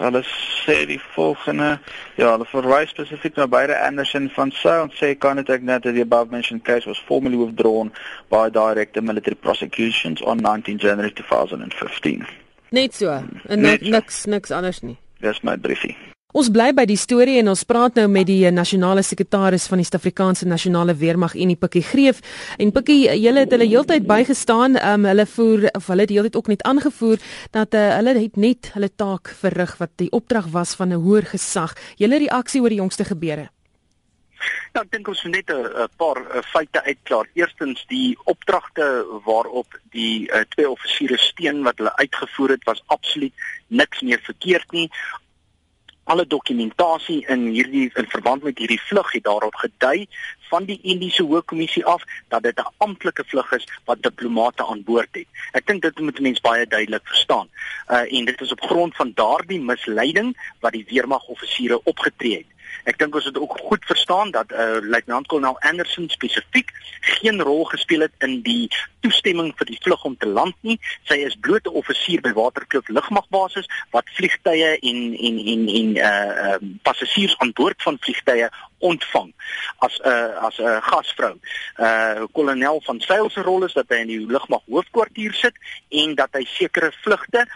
Hulle sê die volgende, ja, hulle verwys spesifiek na beide Anderson van Sail and say contact that the above mentioned case was formally withdrawn by direct military prosecutions on 19 January 2015. Net so, en Net so. niks niks anders nie. Dis my briefie. Ons bly by die storie en ons praat nou met die nasionale sekretaris van die Suid-Afrikaanse Nasionale Weermag en die Pikkie Greef. En Pikkie, julle het hulle heeltyd bygestaan. Um, hulle voer of hulle het heeltyd ook net aangevoer dat uh, hulle het net hulle taak verrig wat die opdrag was van 'n hoër gesag. Julle reaksie oor die jongste gebeure? Ja, ek dink ons moet net 'n paar uh, feite uitklaar. Eerstens die opdragte waarop die uh, twee offisiere steun wat hulle uitgevoer het was absoluut niks meer verkeerd nie alle dokumentasie in hierdie in verband met hierdie vlug het daarop gedui van die Indiese Hoogkommissie af dat dit 'n amptelike vlug is wat diplomate aan boord het. Ek dink dit moet mense baie duidelik verstaan. Uh en dit is op grond van daardie misleiding wat die weermagoffisiere opgetree het. Ek dink ons moet ook goed verstaan dat uh luitenant-kolonel Anderson spesifiek geen rol gespeel het in die toestemming vir die vlug om te land nie. Sy is bloot 'n offisier by Waterkloof Lugmagbasis wat vliegtye en en en en uh um, passasiers aan boord van vliegtye ontvang as 'n uh, as 'n uh, gasvrou. Uh kolonel van Sail se rol is dat hy in die lugmag hoofkwartier sit en dat hy sekere vlugte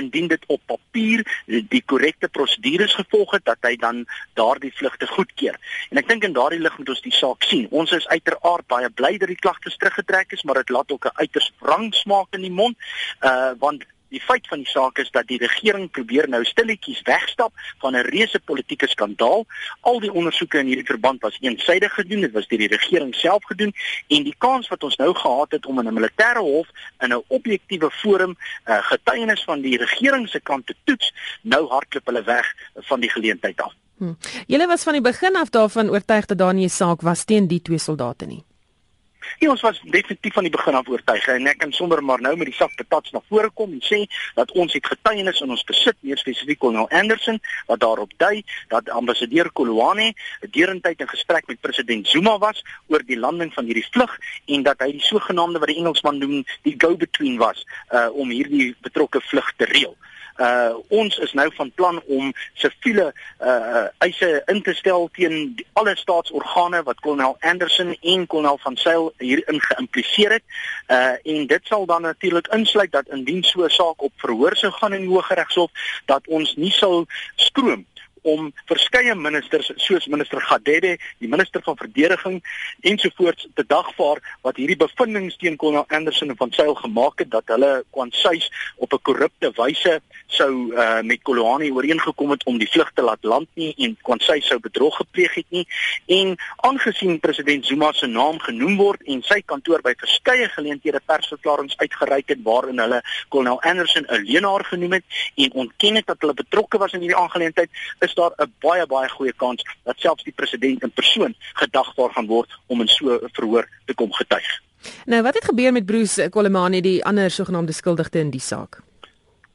indien dit op papier die korrekte prosedures gevolg het dat hy dan daardie vlugte goedkeur. En ek dink in daardie lig moet ons die saak sien. Ons is uiteraard baie bly dat die klagtes teruggetrek is, maar dit laat ook 'n uiters wrang smaak in die mond, uh want Die feit van die saak is dat die regering probeer nou stilletjies wegstap van 'n reuse politieke skandaal. Al die ondersoeke in hierdie verband was eensaidig gedoen, dit was deur die regering self gedoen en die kans wat ons nou gehad het om in 'n militêre hof in 'n objektiewe forum uh, getuienis van die regering se kant te toets, nou hardloop hulle weg van die geleentheid af. Hm. Julle was van die begin af daarvan oortuig dat daar nie 'n saak was teen die twee soldate nie. Ja, ons was definitief van die begin af oortuig en ek kan sommer maar nou met die sak patats na vore kom en sê dat ons het getuienis in ons besit, meer spesifiek Colonel Anderson wat daarop dui dat ambassadeur Kolwane deurentyd in gesprek met president Zuma was oor die landing van hierdie vlug en dat hy die sogenaamde wat die Engelsman noem die go-between was uh, om hierdie betrokke vlug te reël. uh ons is nou van plan om siviele uh eise in te stel teen die, alle staatsorgane wat kolonel Anderson en kolonel van Sail hierin geïmpliseer het. Uh en dit sal dan natuurlik insluit dat indien so 'n saak op verhoor sou gaan in die Hooggeregshof dat ons nie sal skroom om verskeie ministers soos minister Gadede, die minister van verdediging ensovoorts te dagvaar wat hierdie bevindinge teen Kolonel Anderson van Sail gemaak het dat hulle kwansuis op 'n korrupte wyse sou uh, met Koloni ooreengekom het om die vlug te laat land nie en kwansuis sou bedrog gepleeg het nie. En aangesien president Zuma se naam genoem word en sy kantoor by verskeie geleenthede persverklaringe uitgereik het waarin hulle Kolonel Anderson 'n leenaar genoem het en ontken het dat hulle betrokke was in hierdie aangeleentheid is is daar 'n baie baie goeie kans dat selfs die president in persoon gedagvaar gaan word om in so 'n verhoor te kom getuig. Nou, wat het gebeur met Bruce Kolomani, die ander sogenaamde skuldigde in die saak?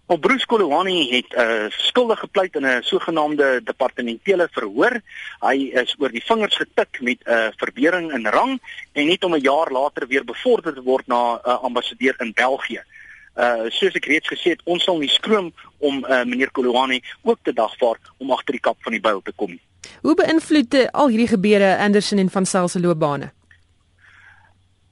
Op Bruce Kolowani het 'n uh, skuldig gepleit in 'n sogenaamde departementele verhoor. Hy is oor die vingers getik met 'n uh, verbering in rang en net om 'n jaar later weer bevorder te word na 'n uh, ambassadeur in België uh soos ek reeds gesê het, ons sal nie skroom om uh meneer Kolowani ook te dagvaar om agter die kap van die byl te kom nie. Hoe beïnvloed uh, al hierdie gebeure Anderson en van Sail se loopbane?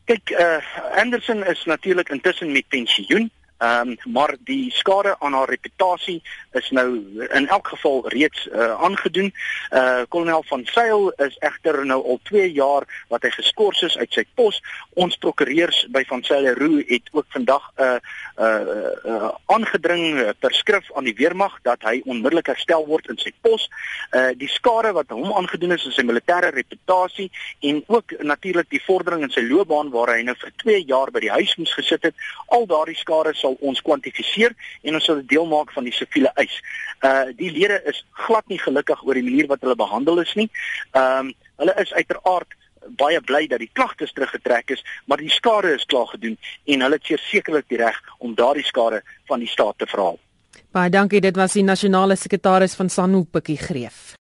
Kyk, uh Anderson is natuurlik intussen met pensioen. Ehm um, maar die skade aan haar reputasie is nou in elk geval reeds uh, aangedoen. Uh kolonel van Sail is egter nou al 2 jaar wat hy geskort is uit sy pos. Ons prokureurs by van Sail Roo het ook vandag 'n uh, uh, uh, aangedring per skrif aan die weermag dat hy onmiddellik herstel word in sy pos. Uh die skade wat hom aangedoen is aan sy militêre reputasie en ook natuurlik die vordering in sy loopbaan waar hy nou vir 2 jaar by die huis moes gesit het, al daardie skade sal ons kwantifiseer en ons sal dit deel maak van die siviele eis. Uh die lede is glad nie gelukkig oor die manier wat hulle behandel is nie. Ehm um, hulle is uiteraard baie bly dat die klagtes teruggetrek is, maar die skade is klaar gedoen en hulle het sekerlik die reg om daardie skade van die staat te vra. Baie dankie, dit was die nasionale sekretaris van SANU Pikkie Greef.